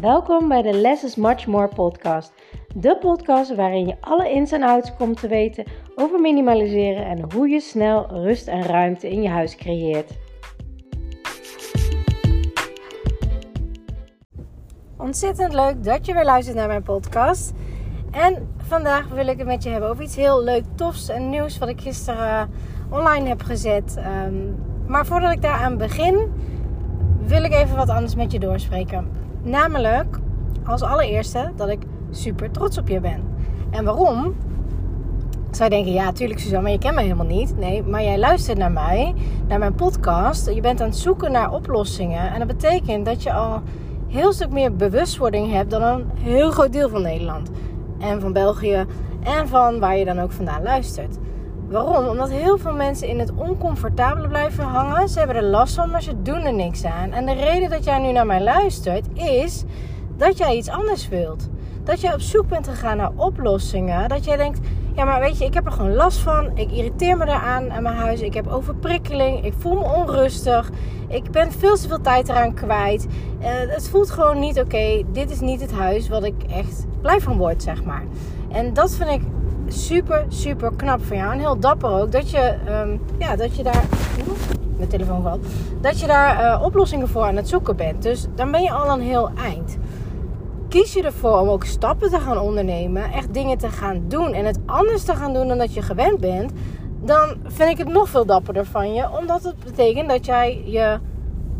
Welkom bij de Less is Much More podcast. De podcast waarin je alle ins en outs komt te weten over minimaliseren en hoe je snel rust en ruimte in je huis creëert. Ontzettend leuk dat je weer luistert naar mijn podcast. En vandaag wil ik het met je hebben over iets heel leuk, tofs en nieuws wat ik gisteren online heb gezet. Ehm, maar voordat ik daaraan begin, wil ik even wat anders met je doorspreken. Namelijk, als allereerste, dat ik super trots op je ben. En waarom? Zou je denken, ja, tuurlijk Suzanne, maar je kent mij helemaal niet. Nee, maar jij luistert naar mij, naar mijn podcast. Je bent aan het zoeken naar oplossingen. En dat betekent dat je al heel stuk meer bewustwording hebt dan een heel groot deel van Nederland. En van België en van waar je dan ook vandaan luistert. Waarom? Omdat heel veel mensen in het oncomfortabele blijven hangen. Ze hebben er last van, maar ze doen er niks aan. En de reden dat jij nu naar mij luistert is dat jij iets anders wilt. Dat jij op zoek bent gegaan naar oplossingen. Dat jij denkt, ja maar weet je, ik heb er gewoon last van. Ik irriteer me eraan aan mijn huis. Ik heb overprikkeling. Ik voel me onrustig. Ik ben veel te veel tijd eraan kwijt. Uh, het voelt gewoon niet oké. Dit is niet het huis wat ik echt blij van word, zeg maar. En dat vind ik super, super knap van jou. En heel dapper ook. Dat je, um, ja, dat je daar. Mijn telefoon valt. Dat je daar uh, oplossingen voor aan het zoeken bent. Dus dan ben je al een heel eind. Kies je ervoor om ook stappen te gaan ondernemen. Echt dingen te gaan doen. En het anders te gaan doen dan dat je gewend bent. Dan vind ik het nog veel dapperder van je. Omdat het betekent dat jij je,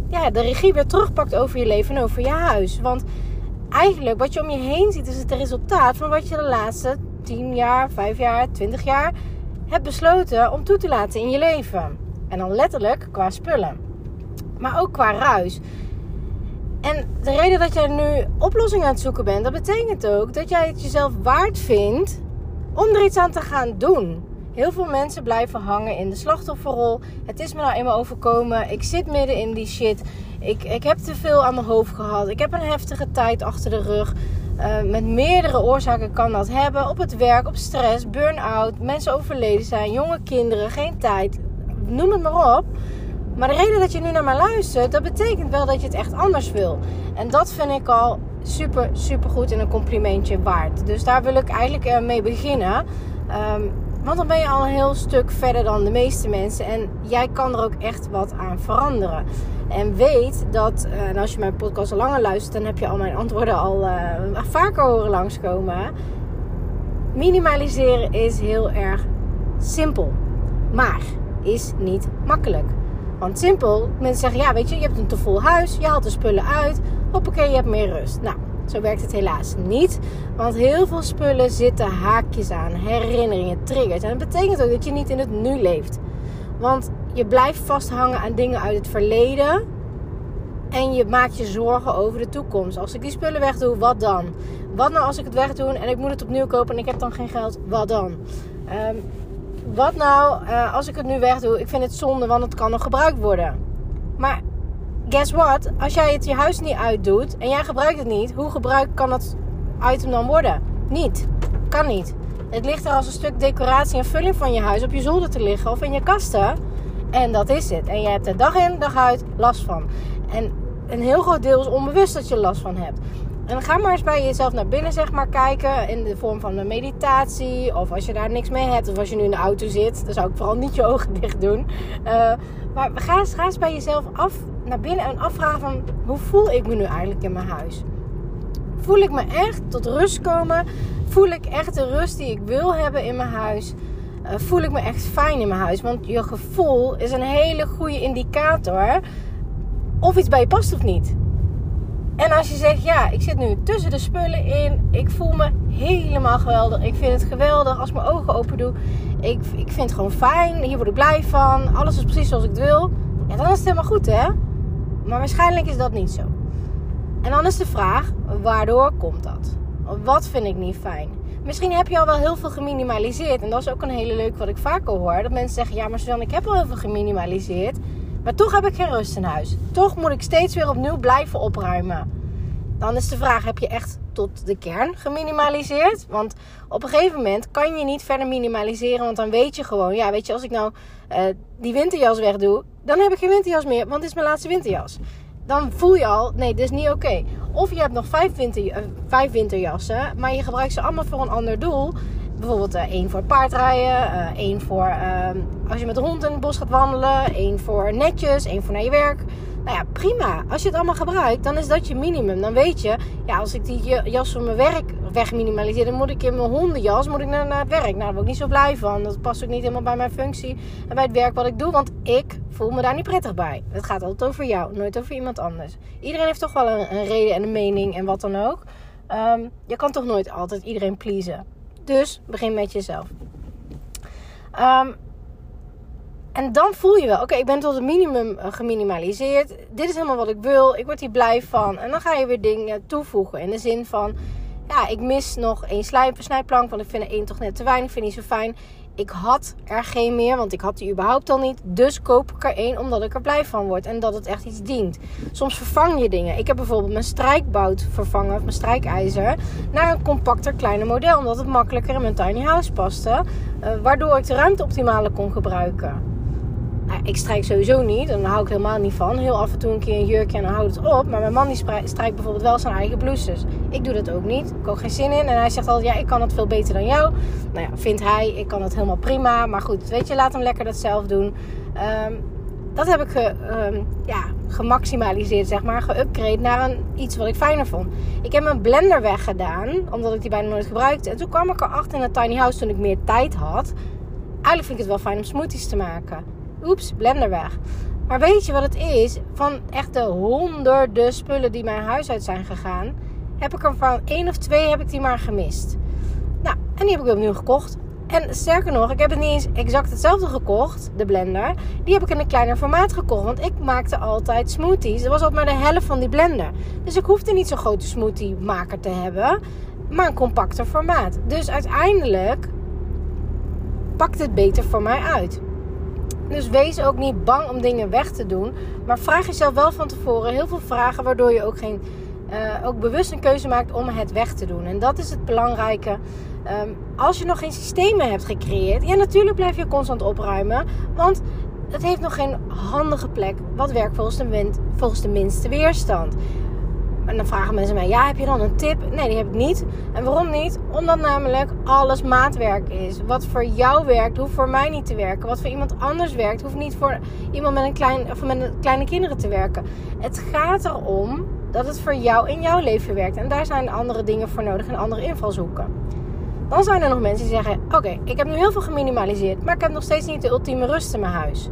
ja, de regie weer terugpakt over je leven en over je huis. Want eigenlijk wat je om je heen ziet is het resultaat van wat je de laatste 10 jaar, 5 jaar, 20 jaar hebt besloten om toe te laten in je leven. En dan letterlijk qua spullen. Maar ook qua ruis. En de reden dat jij nu oplossingen aan het zoeken bent, dat betekent ook dat jij het jezelf waard vindt om er iets aan te gaan doen. Heel veel mensen blijven hangen in de slachtofferrol. Het is me nou eenmaal overkomen. Ik zit midden in die shit. Ik, ik heb te veel aan mijn hoofd gehad. Ik heb een heftige tijd achter de rug. Uh, met meerdere oorzaken kan dat hebben. Op het werk, op stress, burn-out, mensen overleden zijn, jonge kinderen, geen tijd. Noem het maar op. Maar de reden dat je nu naar mij luistert, dat betekent wel dat je het echt anders wil. En dat vind ik al super, super goed en een complimentje waard. Dus daar wil ik eigenlijk eh, mee beginnen. Um, want dan ben je al een heel stuk verder dan de meeste mensen. En jij kan er ook echt wat aan veranderen. En weet dat, eh, en als je mijn podcast al langer luistert, dan heb je al mijn antwoorden al uh, vaker horen langskomen. Minimaliseren is heel erg simpel. Maar is niet makkelijk. Want simpel, mensen zeggen ja, weet je, je hebt een te vol huis, je haalt de spullen uit, hoppakee, je hebt meer rust. Nou, zo werkt het helaas niet. Want heel veel spullen zitten haakjes aan, herinneringen, triggers. En dat betekent ook dat je niet in het nu leeft. Want je blijft vasthangen aan dingen uit het verleden. En je maakt je zorgen over de toekomst. Als ik die spullen wegdoe, wat dan? Wat nou als ik het wegdoe en ik moet het opnieuw kopen en ik heb dan geen geld? Wat dan? Um, wat nou uh, als ik het nu wegdoe? Ik vind het zonde, want het kan nog gebruikt worden. Maar guess what? Als jij het je huis niet uitdoet en jij gebruikt het niet, hoe gebruikt kan dat item dan worden? Niet. Kan niet. Het ligt er als een stuk decoratie en vulling van je huis op je zolder te liggen of in je kasten. En dat is het. En je hebt er dag in, dag uit last van. En een heel groot deel is onbewust dat je last van hebt. En ga maar eens bij jezelf naar binnen, zeg maar, kijken. In de vorm van een meditatie. Of als je daar niks mee hebt. Of als je nu in de auto zit. Dan zou ik vooral niet je ogen dicht doen. Uh, maar ga eens, ga eens bij jezelf af, naar binnen en afvragen van... Hoe voel ik me nu eigenlijk in mijn huis? Voel ik me echt tot rust komen? Voel ik echt de rust die ik wil hebben in mijn huis? Uh, voel ik me echt fijn in mijn huis? Want je gevoel is een hele goede indicator... Of iets bij je past of niet. En als je zegt, ja, ik zit nu tussen de spullen in. Ik voel me helemaal geweldig. Ik vind het geweldig als ik mijn ogen open doe. Ik, ik vind het gewoon fijn. Hier word ik blij van. Alles is precies zoals ik het wil. Ja, dan is het helemaal goed, hè? Maar waarschijnlijk is dat niet zo. En dan is de vraag, waardoor komt dat? Wat vind ik niet fijn? Misschien heb je al wel heel veel geminimaliseerd. En dat is ook een hele leuke wat ik vaker hoor. Dat mensen zeggen, ja, maar Suzanne, ik heb al heel veel geminimaliseerd. Maar toch heb ik geen rust in huis. Toch moet ik steeds weer opnieuw blijven opruimen. Dan is de vraag: heb je echt tot de kern geminimaliseerd? Want op een gegeven moment kan je niet verder minimaliseren. Want dan weet je gewoon: ja, weet je, als ik nou uh, die winterjas wegdoe, dan heb ik geen winterjas meer. Want dit is mijn laatste winterjas. Dan voel je al: nee, dit is niet oké. Of je hebt nog vijf, winter, eh, vijf winterjassen, maar je gebruikt ze allemaal voor een ander doel. Bijvoorbeeld uh, één voor paardrijden, uh, één voor ehm, als je met de hond in het bos gaat wandelen, één voor netjes, één voor naar je werk. Nou ja, prima. Als je het allemaal gebruikt, dan is dat je minimum. Dan weet je, ja, als ik die jas voor mijn werk wegminimaliseer, dan moet ik in mijn hondenjas moet ik naar, naar het werk. Nou, daar word ik niet zo blij van. Dat past ook niet helemaal bij mijn functie en bij het werk wat ik doe, want ik voel me daar niet prettig bij. Het gaat altijd over jou, nooit over iemand anders. Iedereen heeft toch wel een, reden en een mening en wat dan ook. Um, je kan toch nooit altijd iedereen pleasen. Dus begin met jezelf. Um, en dan voel je wel, oké, ik ben tot het minimum eh, geminimaliseerd. Dit is helemaal wat ik wil. Ik word hier blij van. En dan ga je weer dingen toevoegen. In de zin van, ja, ik mis nog één snijplank. Want ik vind er één toch net te weinig. Ik vind die zo fijn. Ik had er geen meer, want ik had die überhaupt al niet. Dus koop ik er één omdat ik er blij van word. En dat het echt iets dient. Soms vervang je dingen. Ik heb bijvoorbeeld mijn strijkbout vervangen, of mijn strijkijzer, naar een compacter, kleiner model. Omdat het makkelijker in mijn tiny house paste. Uh, waardoor ik de ruimte optimaler kon gebruiken. Ik strijk sowieso niet. En daar hou ik helemaal niet van. Heel af en toe een keer een jurkje en dan houdt het op. Maar mijn man die strijkt bijvoorbeeld wel zijn eigen blouses. Ik doe dat ook niet. Ik heb geen zin in. En hij zegt altijd, ja, ik kan het veel beter dan jou. Nou ja, vindt hij. Ik kan het helemaal prima. Maar goed, weet je, laat hem lekker dat zelf doen. Um, dat heb ik ge, um, ja, gemaximaliseerd, zeg maar. Geupgrade naar een, iets wat ik fijner vond. Ik heb mijn blender weggedaan. Omdat ik die bijna nooit gebruikte. En toen kwam ik erachter in het tiny house toen ik meer tijd had. Eigenlijk vind ik het wel fijn om smoothies te maken oeps, blender weg. Maar weet je wat het is? Van echt de honderden spullen die mijn huis uit zijn gegaan, heb ik er van één of twee heb ik die maar gemist. Nou, en die heb ik opnieuw gekocht. En sterker nog, ik heb het niet eens exact hetzelfde gekocht, de blender. Die heb ik in een kleiner formaat gekocht. Want ik maakte altijd smoothies. Dat was altijd maar de helft van die blender. Dus ik hoefde niet zo'n grote smoothie maker te hebben. Maar een compacter formaat. Dus uiteindelijk pakt het beter voor mij uit. Dus wees ook niet bang om dingen weg te doen. Maar vraag jezelf wel van tevoren heel veel vragen, waardoor je ook, geen, uh, ook bewust een keuze maakt om het weg te doen. En dat is het belangrijke. Um, als je nog geen systemen hebt gecreëerd, ja, natuurlijk blijf je constant opruimen. Want het heeft nog geen handige plek wat werkt volgens de, wind, volgens de minste weerstand. En dan vragen mensen mij: ja, heb je dan een tip? Nee, die heb ik niet. En waarom niet? Omdat namelijk alles maatwerk is. Wat voor jou werkt, hoeft voor mij niet te werken. Wat voor iemand anders werkt, hoeft niet voor iemand met een, klein, of met kleine kinderen te werken. Het gaat erom dat het voor jou in jouw leven werkt. En daar zijn andere dingen voor nodig en andere invalshoeken. Dan zijn er nog mensen die zeggen: Oké, ik heb nu heel veel geminimaliseerd, maar ik heb nog steeds niet de ultieme rust in mijn huis.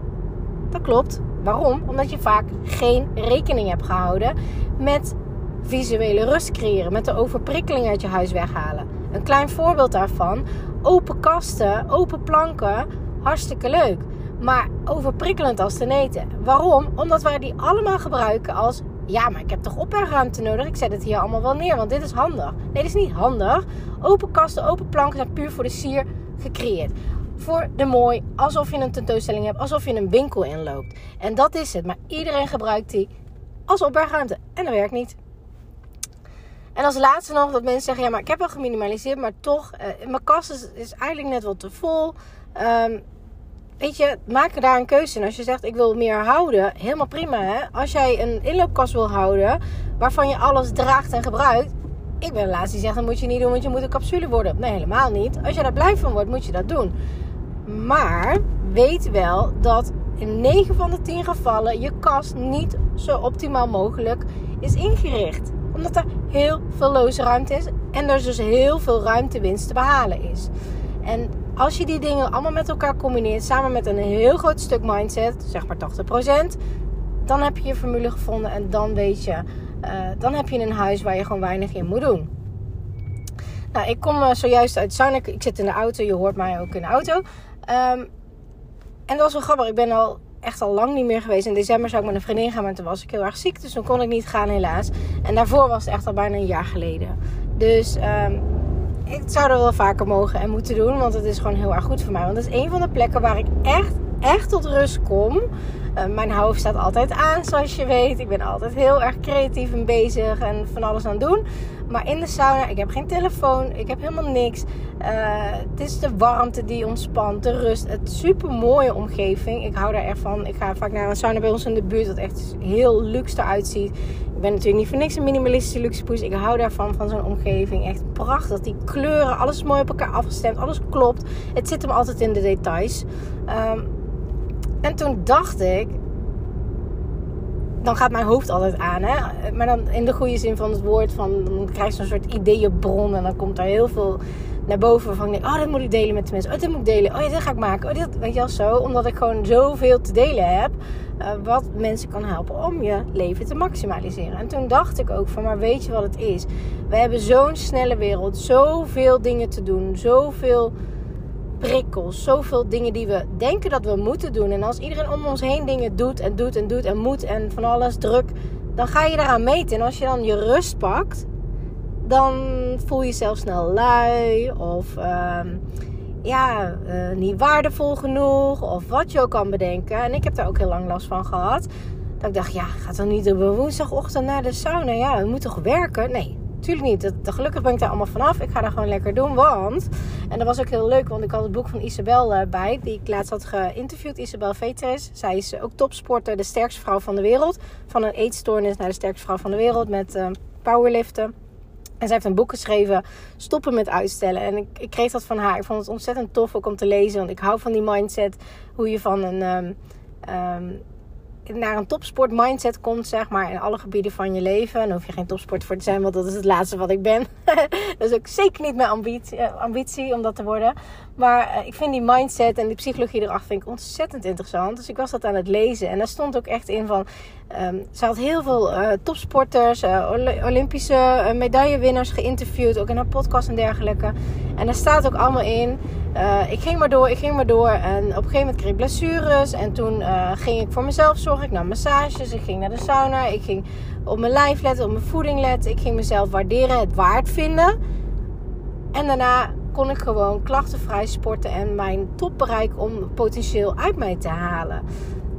Dat klopt. Waarom? Omdat je vaak geen rekening hebt gehouden met visuele rust creëren. Met de overprikkeling uit je huis weghalen. Een klein voorbeeld daarvan. Open kasten, open planken. Hartstikke leuk. Maar overprikkelend als te eten. Waarom? Omdat wij die allemaal gebruiken als... Ja, maar ik heb toch opbergruimte nodig? Ik zet het hier allemaal wel neer, want dit is handig. Nee, dit is niet handig. Open kasten, open planken zijn puur voor de sier gecreëerd voor de mooi, alsof je een tentoonstelling hebt, alsof je een winkel inloopt. En dat is het. Maar iedereen gebruikt die als opbergruimte. En dat werkt niet. En als laatste nog dat mensen zeggen: ja, maar ik heb wel geminimaliseerd, maar toch, uh, mijn kast is, is, eigenlijk net wat te vol. Um, weet je, maak daar een keuze in. Als je zegt: ik wil meer houden, helemaal prima. Hè? Als jij een inloopkast wil houden waarvan je alles draagt en gebruikt. Ik ben de laatste die zegt: dat moet je niet doen, want je moet een capsule worden. Nee, helemaal niet. Als je daar blij van wordt, moet je dat doen. Maar weet wel dat in 9 van de 10 gevallen je kast niet zo optimaal mogelijk is ingericht omdat er heel veel loze ruimte is. En er dus heel veel ruimtewinst te behalen is. En als je die dingen allemaal met elkaar combineert, samen met een heel groot stuk mindset, zeg maar 80%, dan heb je je formule gevonden en dan weet je, uh, dan heb je een huis waar je gewoon weinig in moet doen. Nou, ik kom uh, zojuist uit Zuinik. Ik zit in de auto, je hoort mij ook in de auto. Um, en dat was wel grappig. Ik ben al echt al lang niet meer geweest. In december zou ik met een vriendin gaan, maar toen was ik heel erg ziek. Dus toen kon ik niet gaan helaas. En daarvoor was het echt al bijna een jaar geleden. Dus um, ik zou er wel vaker mogen en moeten doen. Want het is gewoon heel erg goed voor mij. Want het is een van de plekken waar ik echt, echt tot rust kom. Uh, mijn hoofd staat altijd aan, zoals je weet. Ik ben altijd heel erg creatief en bezig en van alles aan het doen. Maar in de sauna, ik heb geen telefoon, ik heb helemaal niks. Uh, het is de warmte die ontspant, de rust. Het super mooie omgeving. Ik hou daar echt van. Ik ga vaak naar een sauna bij ons in de buurt, dat echt heel luxe eruit ziet. Ik ben natuurlijk niet voor niks een minimalistische luxe poes. Ik hou daarvan, van zo'n omgeving. Echt prachtig. Die kleuren, alles mooi op elkaar afgestemd, alles klopt. Het zit hem altijd in de details. Um, en toen dacht ik, dan gaat mijn hoofd altijd aan. Hè? Maar dan in de goede zin van het woord. Van, dan krijg je zo'n soort ideeënbron. En dan komt er heel veel naar boven. Van oh, dit moet ik delen met de mensen. Oh, dit moet ik delen. Oh, dit ga ik maken. Oh, dit, weet je wel zo. Omdat ik gewoon zoveel te delen heb. Uh, wat mensen kan helpen om je leven te maximaliseren. En toen dacht ik ook van, maar weet je wat het is? We hebben zo'n snelle wereld. Zoveel dingen te doen. Zoveel prikkels, zoveel dingen die we denken dat we moeten doen. En als iedereen om ons heen dingen doet en doet en doet en moet en van alles druk, dan ga je daaraan meten. En als je dan je rust pakt, dan voel je jezelf snel lui of uh, ja, uh, niet waardevol genoeg of wat je ook kan bedenken. En ik heb daar ook heel lang last van gehad. Dat ik dacht, ja, gaat dan niet op woensdagochtend naar de sauna? Ja, we moeten toch werken? Nee, Tuurlijk niet. Dat, gelukkig ben ik daar allemaal vanaf. Ik ga dat gewoon lekker doen. Want, en dat was ook heel leuk, want ik had het boek van Isabel uh, bij, die ik laatst had geïnterviewd. Isabel Veteris. Zij is ook topsporter, de sterkste vrouw van de wereld. Van een eetstoornis naar de sterkste vrouw van de wereld met uh, powerliften. En zij heeft een boek geschreven, Stoppen met uitstellen. En ik, ik, kreeg dat van haar. Ik vond het ontzettend tof ook om te lezen. Want ik hou van die mindset. Hoe je van een... Um, um, naar een topsport mindset komt, zeg maar, in alle gebieden van je leven. En hoef je geen topsport voor te zijn, want dat is het laatste wat ik ben. dat is ook zeker niet mijn ambitie, eh, ambitie om dat te worden. Maar eh, ik vind die mindset en die psychologie erachter vind ik ontzettend interessant. Dus ik was dat aan het lezen. En daar stond ook echt in van... Um, ze had heel veel uh, topsporters, uh, Olympische medaillewinnaars geïnterviewd. Ook in haar podcast en dergelijke. En daar staat ook allemaal in... ik ging maar door, ik ging maar door. En op een gegeven moment kreeg ik blessures. En toen ging ik voor mezelf zorgen. Ik nam massages, ik ging naar de sauna. Ik ging op mijn lijf letten, op mijn voeding letten. Ik ging mezelf waarderen, het waard vinden. En daarna kon ik gewoon klachtenvrij sporten en mijn topbereik om potentieel uit mij te halen.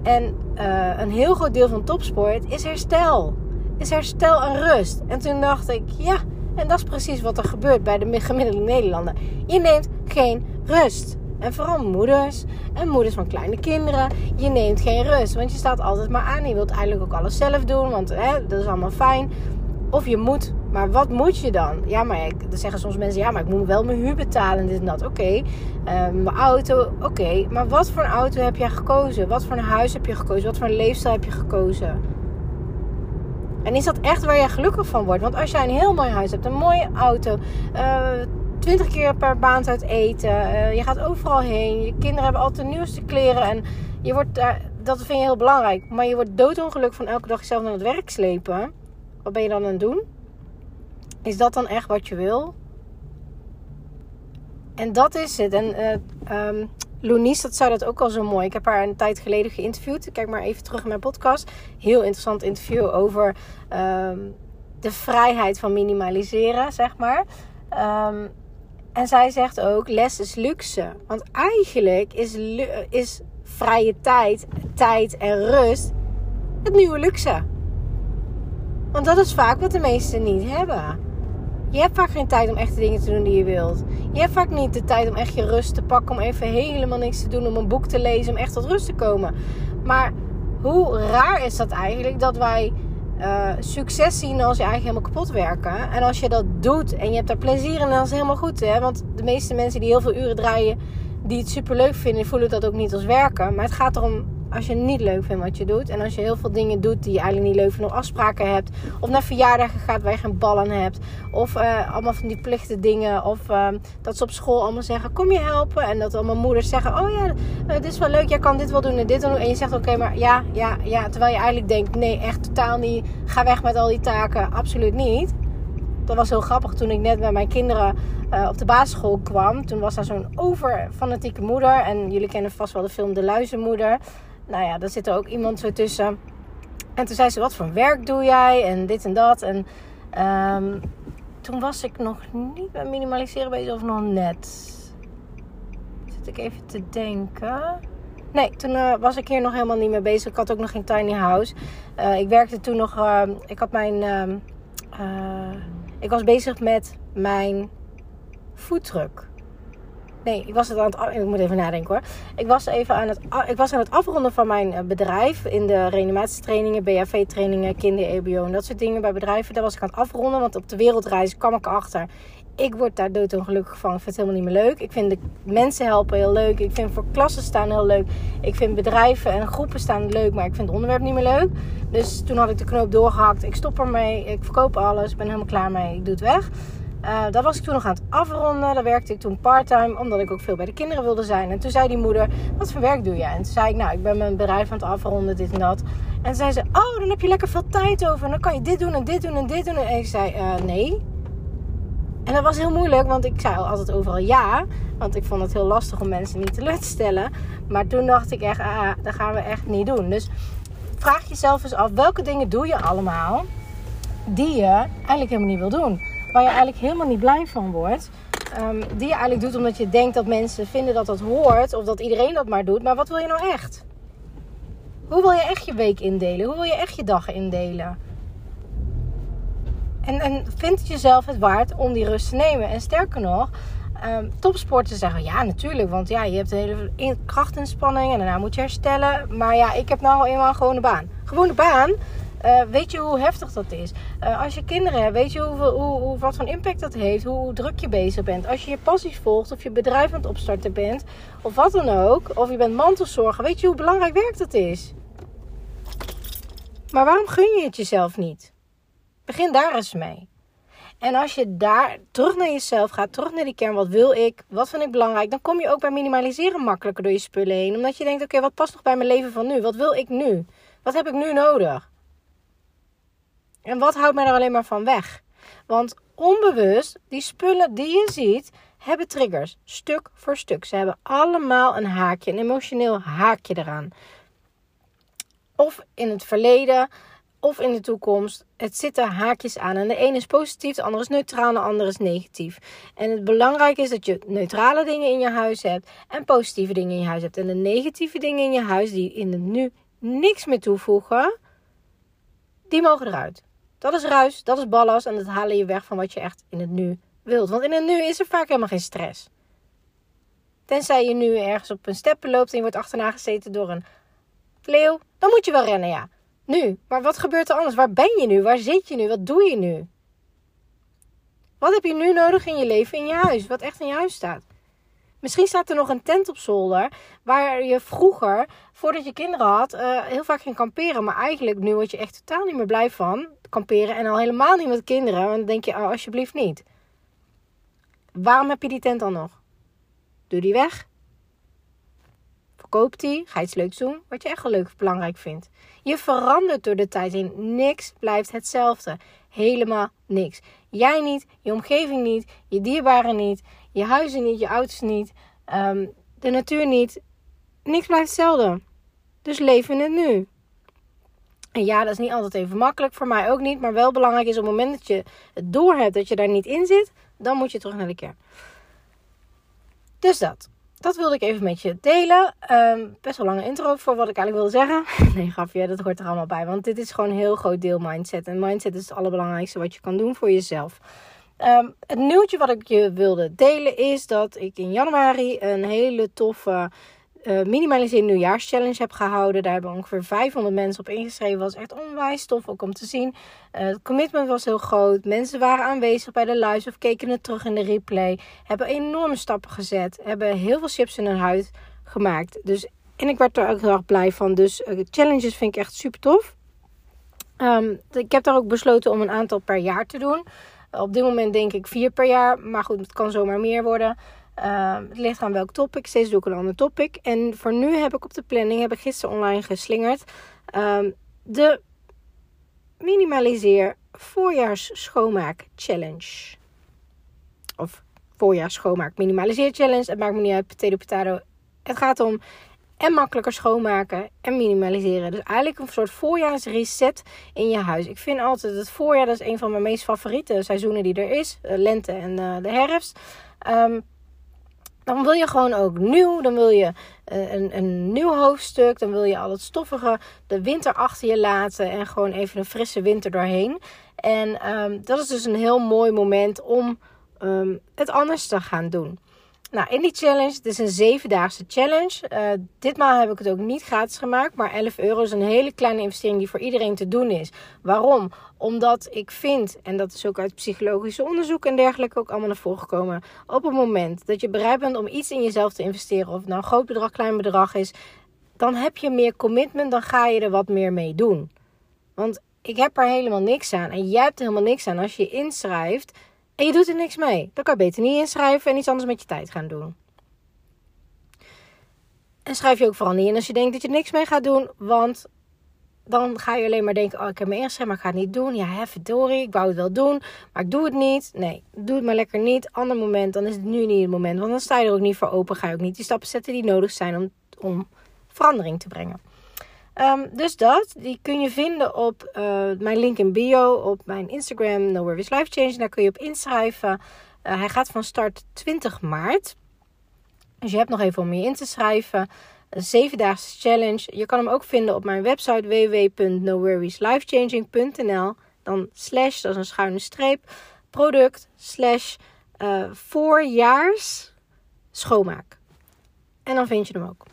En uh, een heel groot deel van topsport is herstel. Is herstel en rust. En toen dacht ik, ja, en dat is precies wat er gebeurt bij de gemiddelde Nederlander. Je neemt geen rust. En vooral moeders en moeders van kleine kinderen. Je neemt geen rust, want je staat altijd maar aan. Je wilt eigenlijk ook alles zelf doen, want hè, dat is allemaal fijn. Of je moet maar wat moet je dan? Ja, maar ik, dan zeggen soms mensen: ja, maar ik moet wel mijn huur betalen. Dit en dat. Oké. Ehm, mijn auto. Oké. Maar wat voor een auto heb jij gekozen? Wat voor een huis heb je gekozen? Wat voor een leefstijl heb je gekozen? En is dat echt waar je gelukkig van wordt? Want als jij een heel mooi huis hebt, een mooie auto, uh, 20 keer per maand uit eten, uh, je gaat overal heen, je kinderen hebben altijd de nieuwste kleren en je wordt, dat vind je heel belangrijk. Maar je wordt doodongelukkig van elke dag jezelf naar het werk slepen. Wat ben je dan aan het doen? Is dat dan echt wat je wil? En dat is het. En uh, dat zei dat ook al zo mooi. Ik heb haar een tijd geleden geïnterviewd. Kijk maar even terug in mijn podcast. Heel interessant interview over ehm, de vrijheid van minimaliseren, zeg maar. Um, en zij zegt ook, les is luxe. Want eigenlijk is, is vrije tijd, tijd en rust het nieuwe luxe. Want dat is vaak wat de meesten niet hebben. Je hebt vaak geen tijd om echt de dingen te doen die je wilt. Je hebt vaak niet de tijd om echt je rust te pakken. Om even helemaal niks te doen. Om een boek te lezen. Om echt tot rust te komen. Maar hoe raar is dat eigenlijk dat wij uh, succes zien als je eigenlijk helemaal kapot werken. En als je dat doet en je hebt daar plezier in, dan is het helemaal goed. Hè? Want de meeste mensen die heel veel uren draaien, die het super leuk vinden, voelen dat ook niet als werken. Maar het gaat erom als je niet leuk vindt wat je doet. En als je heel veel dingen doet die je eigenlijk niet leuk vindt. Of afspraken hebt. Of naar verjaardagen gaat waar je geen ballen hebt. Of uh, allemaal van die plichten dingen. Of uh, dat ze op school allemaal zeggen, kom je helpen? En dat allemaal moeders zeggen, oh ja, uh, dit is wel leuk. Jij kan dit wel doen en dit doen. En je zegt, oké, maar ja, ja, ja. Terwijl je eigenlijk denkt, nee, echt totaal niet. Ga weg met al die taken. Absoluut niet. Dat was heel grappig toen ik net met mijn kinderen uh, op de basisschool kwam. Toen was daar zo'n overfanatieke moeder. En jullie kennen vast wel de film De Luizenmoeder nou ja, daar zit er ook iemand zo tussen. En toen zei ze, wat voor werk doe jij? En dit en dat. En um, toen was ik nog niet met minimaliseren bezig of nog net. Zit ik even te denken. Nee, toen uh, was ik hier nog helemaal niet mee bezig. Ik had ook nog geen tiny house. Uh, ik werkte toen nog... Uh, ik had mijn... Uh, Ik was bezig met mijn foodtruck. Nee, ik was het aan het. Ik moet even nadenken hoor. Ik was even aan het. Ik was aan het afronden van mijn eh, bedrijf. In de reanimatietrainingen, BHV-trainingen, kinder-EBO en dat soort dingen bij bedrijven. Daar was ik aan het afronden. Want op de wereldreis kwam ik achter. Ik word daar doodongelukkig van. Ik vind het helemaal niet meer leuk. Ik vind de mensen helpen heel leuk. Ik vind voor klassen staan heel leuk. Ik vind bedrijven en groepen staan leuk. Maar ik vind het onderwerp niet meer leuk. Dus toen had ik de knoop doorgehakt. Ik stop ermee. Ik verkoop alles. Ik ben helemaal klaar mee. Ik doe het weg. Uh, dat was ik toen nog aan het afronden. Daar werkte ik toen parttime, omdat ik ook veel bij de kinderen wilde zijn. En toen zei die moeder, wat voor werk doe je? En toen zei ik, nou, ik ben mijn bedrijf aan het afronden, dit en dat. En zei ze, oh, dan heb je lekker veel tijd over. En dan kan je dit doen en dit doen en dit doen. En ik zei, uh, nee. En dat was heel moeilijk, want ik zei altijd overal ja. Want ik vond het heel lastig om mensen niet teleur te stellen. Maar toen dacht ik echt, ah, dat gaan we echt niet doen. Dus vraag jezelf eens af, welke dingen doe je allemaal die je eigenlijk helemaal niet wil doen? Waar je eigenlijk helemaal niet blij van wordt. Um, die je eigenlijk doet omdat je denkt dat mensen vinden dat dat hoort. Of dat iedereen dat maar doet. Maar wat wil je nou echt? Hoe wil je echt je week indelen? Hoe wil je echt je dag indelen? En, en vind het jezelf het waard om die rust te nemen? En sterker nog, um, topsporters zeggen ja, natuurlijk. Want ja, je hebt een hele krachtinspanning en daarna moet je herstellen. Maar ja, ik heb nou eenmaal een gewone baan. Gewone baan uh, weet je hoe heftig dat is? Uh, als je kinderen hebt, weet je hoe, hoe, wat voor impact dat heeft? Hoe, druk je bezig bent? Als je je passies volgt of je bedrijf aan het opstarten bent, of wat dan ook, of je bent mantelzorger, weet je hoe belangrijk werk dat is? Maar waarom gun je het jezelf niet? Begin daar eens mee. En als je daar terug naar jezelf gaat, terug naar die kern, wat wil ik, wat vind ik belangrijk, dan kom je ook bij minimaliseren makkelijker door je spullen heen. Omdat je denkt, oké, wat past nog bij mijn leven van nu? Wat wil ik nu? Wat heb ik nu nodig? En wat houdt mij er alleen maar van weg? Want onbewust, die spullen die je ziet, hebben triggers. Stuk voor stuk. Ze hebben allemaal een haakje, een emotioneel haakje eraan. Of in het verleden, of in de toekomst. Het zitten haakjes aan. En de ene is positief, de andere is neutraal, de andere is negatief. En het belangrijke is dat je neutrale dingen in je huis hebt en positieve dingen in je huis hebt. En de negatieve dingen in je huis die in het nu niks meer toevoegen, die mogen eruit. Dat is ruis, dat is ballast en dat halen je weg van wat je echt in het nu wilt. Want in het nu is er vaak helemaal geen stress. Tenzij je nu ergens op een steppen loopt en je wordt achterna gezeten door een leeuw, dan moet je wel rennen, ja. Nu, maar wat gebeurt er anders? Waar ben je nu? Waar zit je nu? Wat doe je nu? Wat heb je nu nodig in je leven, in je huis? Wat echt in je huis staat? Misschien staat er nog een tent op zolder waar je vroeger, voordat je kinderen had, uh, heel vaak ging kamperen. Maar eigenlijk nu word je echt totaal niet meer blij van kamperen en al helemaal niet met kinderen. Dan denk je, oh, alsjeblieft niet. Waarom heb je die tent dan nog? Doe die weg. Verkoop die. Ga iets leuks doen wat je echt leuk of belangrijk vindt. Je verandert door de tijd heen. Niks blijft hetzelfde. Helemaal niks. Jij niet, je omgeving niet, je dierbaren niet, je huizen niet, je auto's niet, um, de natuur niet. Niks blijft hetzelfde. Dus leef in het nu. En ja, dat is niet altijd even makkelijk. Voor mij ook niet. Maar wel belangrijk is op het moment dat je het door hebt dat je daar niet in zit. Dan moet je terug naar de kern. Dus dat. Dat wilde ik even met je delen. Ehm, best wel lange intro voor wat ik eigenlijk wilde zeggen. Nee, grapje, dat hoort er allemaal bij. Want dit is gewoon een heel groot deel mindset. En mindset is het allerbelangrijkste wat je kan doen voor jezelf. Um, het nieuwtje wat ik je wilde delen is dat ik in januari een hele toffe uh, Nieuwjaarschallenge heb gehouden. Daar hebben ongeveer 500 mensen op ingeschreven. was echt onwijs tof ook om te zien. Uh, het commitment was heel groot. Mensen waren aanwezig bij de live of keken het terug in de replay. Hebben enorme stappen gezet. Hebben heel veel chips in hun huid gemaakt. Dus, en ik werd er ook heel erg blij van. Dus uh, challenges vind ik echt super tof. Um, ik heb daar ook besloten om een aantal per jaar te doen. Op dit moment denk ik vier per jaar. Maar goed, het kan zomaar meer worden. Uh, het ligt aan welk topic. Steeds doe ik een ander topic. En voor nu heb ik op de planning, heb ik gisteren online geslingerd, uh, de Minimaliseer voorjaars schoonmaak challenge. Of voorjaars schoonmaak minimaliseer challenge. Het maakt me niet uit, potato potato. Het gaat om en makkelijker schoonmaken en minimaliseren. Dus eigenlijk een soort voorjaarsreset in je huis. Ik vind altijd het voorjaar, dat is een van mijn meest favoriete seizoenen die er is. lente en uh, de herfst. Um, dan wil je gewoon ook nieuw. Dan wil je uh, een, een nieuw hoofdstuk. Dan wil je al het stoffige, de winter achter je laten. En gewoon even een frisse winter doorheen. En um, dat is dus een heel mooi moment om um, het anders te gaan doen. Nou, in die challenge, het is een zevendaagse challenge. Uh, ditmaal heb ik het ook niet gratis gemaakt, maar 11 euro is een hele kleine investering die voor iedereen te doen is. Waarom? Omdat ik vind, en dat is ook uit psychologische onderzoek en dergelijke ook allemaal naar voren gekomen, op het moment dat je bereid bent om iets in jezelf te investeren, of het nou een groot bedrag, klein bedrag is, dan heb je meer commitment, dan ga je er wat meer mee doen. Want ik heb er helemaal niks aan en jij hebt er helemaal niks aan als je inschrijft en je doet er niks mee. Dan kan je beter niet inschrijven en iets anders met je tijd gaan doen. En schrijf je ook vooral niet in als je denkt dat je niks mee gaat doen. Want dan ga je alleen maar denken: Oh, ik heb me ingeschreven, maar ik ga het niet doen. Ja, hè, verdorie, ik wou het wel doen, maar ik doe het niet. Nee, doe het maar lekker niet. Ander moment, dan is het nu niet het moment. Want dan sta je er ook niet voor open. Ga je ook niet die stappen zetten die nodig zijn om, om verandering te brengen. Um, dus dat, die kun je vinden op uh, mijn link in bio, op mijn Instagram, No Worries Life Change. Daar kun je op inschrijven. Uh, hij gaat van start 20 maart. Dus je hebt nog even om je in te schrijven. Een zevendaagse challenge. Je kan hem ook vinden op mijn website www.noworrieslifechanging.nl. Dan slash, dat is een schuine streep, product slash uh, voorjaars schoonmaak. En dan vind je hem ook.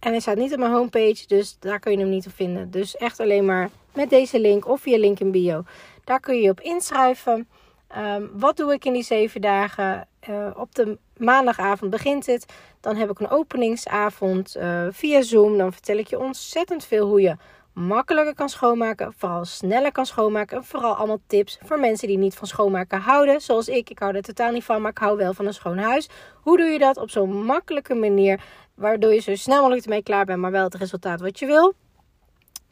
En hij staat niet op mijn homepage, dus daar kun je hem niet op vinden. Dus echt alleen maar met deze link of via link in bio. Daar kun je op inschrijven. Um, wat doe ik in die zeven dagen? Uh, op de maandagavond begint het. Dan heb ik een openingsavond uh, via Zoom. Dan vertel ik je ontzettend veel hoe je makkelijker kan schoonmaken, vooral sneller kan schoonmaken. En vooral allemaal tips voor mensen die niet van schoonmaken houden. Zoals ik, ik hou er totaal niet van, maar ik hou wel van een schoon huis. Hoe doe je dat op zo'n makkelijke manier, waardoor je zo snel mogelijk ermee klaar bent, maar wel het resultaat wat je wil?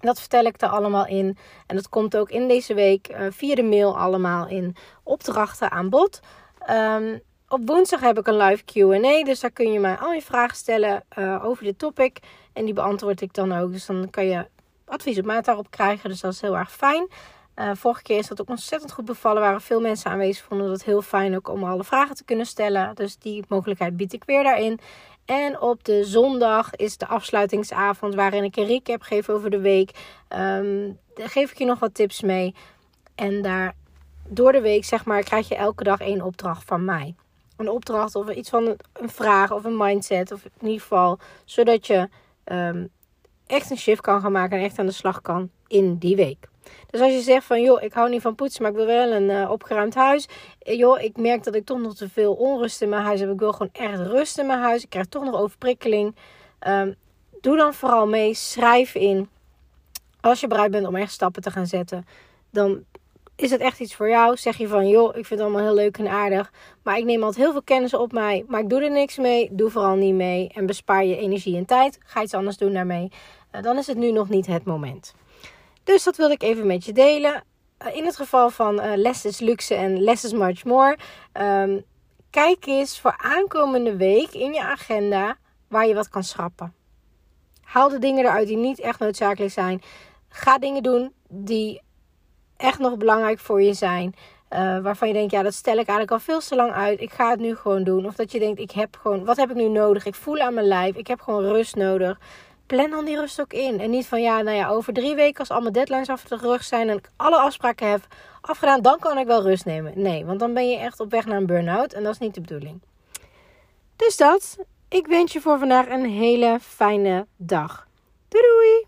Dat vertel ik er allemaal in. En dat komt ook in deze week uh, via de mail allemaal in opdrachten aan bod. Um, op woensdag heb ik een live QA. Dus daar kun je mij al je vragen stellen uh, over dit topic. En die beantwoord ik dan ook. Dus dan kan je advies op maat daarop krijgen. Dus dat is heel erg fijn. Uh, vorige keer is dat ook ontzettend goed bevallen. waren veel mensen aanwezig. Vonden dat heel fijn ook om alle vragen te kunnen stellen. Dus die mogelijkheid bied ik weer daarin. En op de zondag is de afsluitingsavond waarin ik een recap geef over de week. Um, daar geef ik je nog wat tips mee. En daar door de week, zeg maar, krijg je elke dag één opdracht van mij. Een opdracht of iets van een vraag of een mindset. Of in ieder geval, zodat je um, echt een shift kan gaan maken en echt aan de slag kan in die week. Dus als je zegt van joh, ik hou niet van poetsen, maar ik wil wel een uh, opgeruimd huis. Eh, joh, ik merk dat ik toch nog te veel onrust in mijn huis heb. Ik wil gewoon echt rust in mijn huis. Ik krijg toch nog overprikkeling. Um, doe dan vooral mee. Schrijf in. Als je bereid bent om echt stappen te gaan zetten, dan is het echt iets voor jou? Zeg je van, joh, ik vind het allemaal heel leuk en aardig. Maar ik neem altijd heel veel kennis op mij. Maar ik doe er niks mee. Doe vooral niet mee. En bespaar je energie en tijd. Ga iets anders doen daarmee. Uh, dan is het nu nog niet het moment. Dus dat wilde ik even met je delen. Uh, in het geval van uh, Less is Luxe en Less is Much More. Um, kijk eens voor aankomende week in je agenda waar je wat kan schrappen. Haal de dingen eruit die niet echt noodzakelijk zijn. Ga dingen doen die echt nog belangrijk voor je zijn. Uh, waarvan je denkt, ja, dat stel ik eigenlijk al veel te lang uit. Ik ga het nu gewoon doen. Of dat je denkt, ik heb gewoon, wat heb ik nu nodig? Ik voel aan mijn lijf. Ik heb gewoon rust nodig. Plan dan die rust ook in. En niet van, ja, nou ja, over drie weken als allemaal deadlines af de rug zijn en ik alle afspraken heb afgedaan, dan kan ik wel rust nemen. Nee, want dan ben je echt op weg naar een burn-out en dat is niet de bedoeling. Dus dat. Ik wens je voor vandaag een hele fijne dag. Doei doei!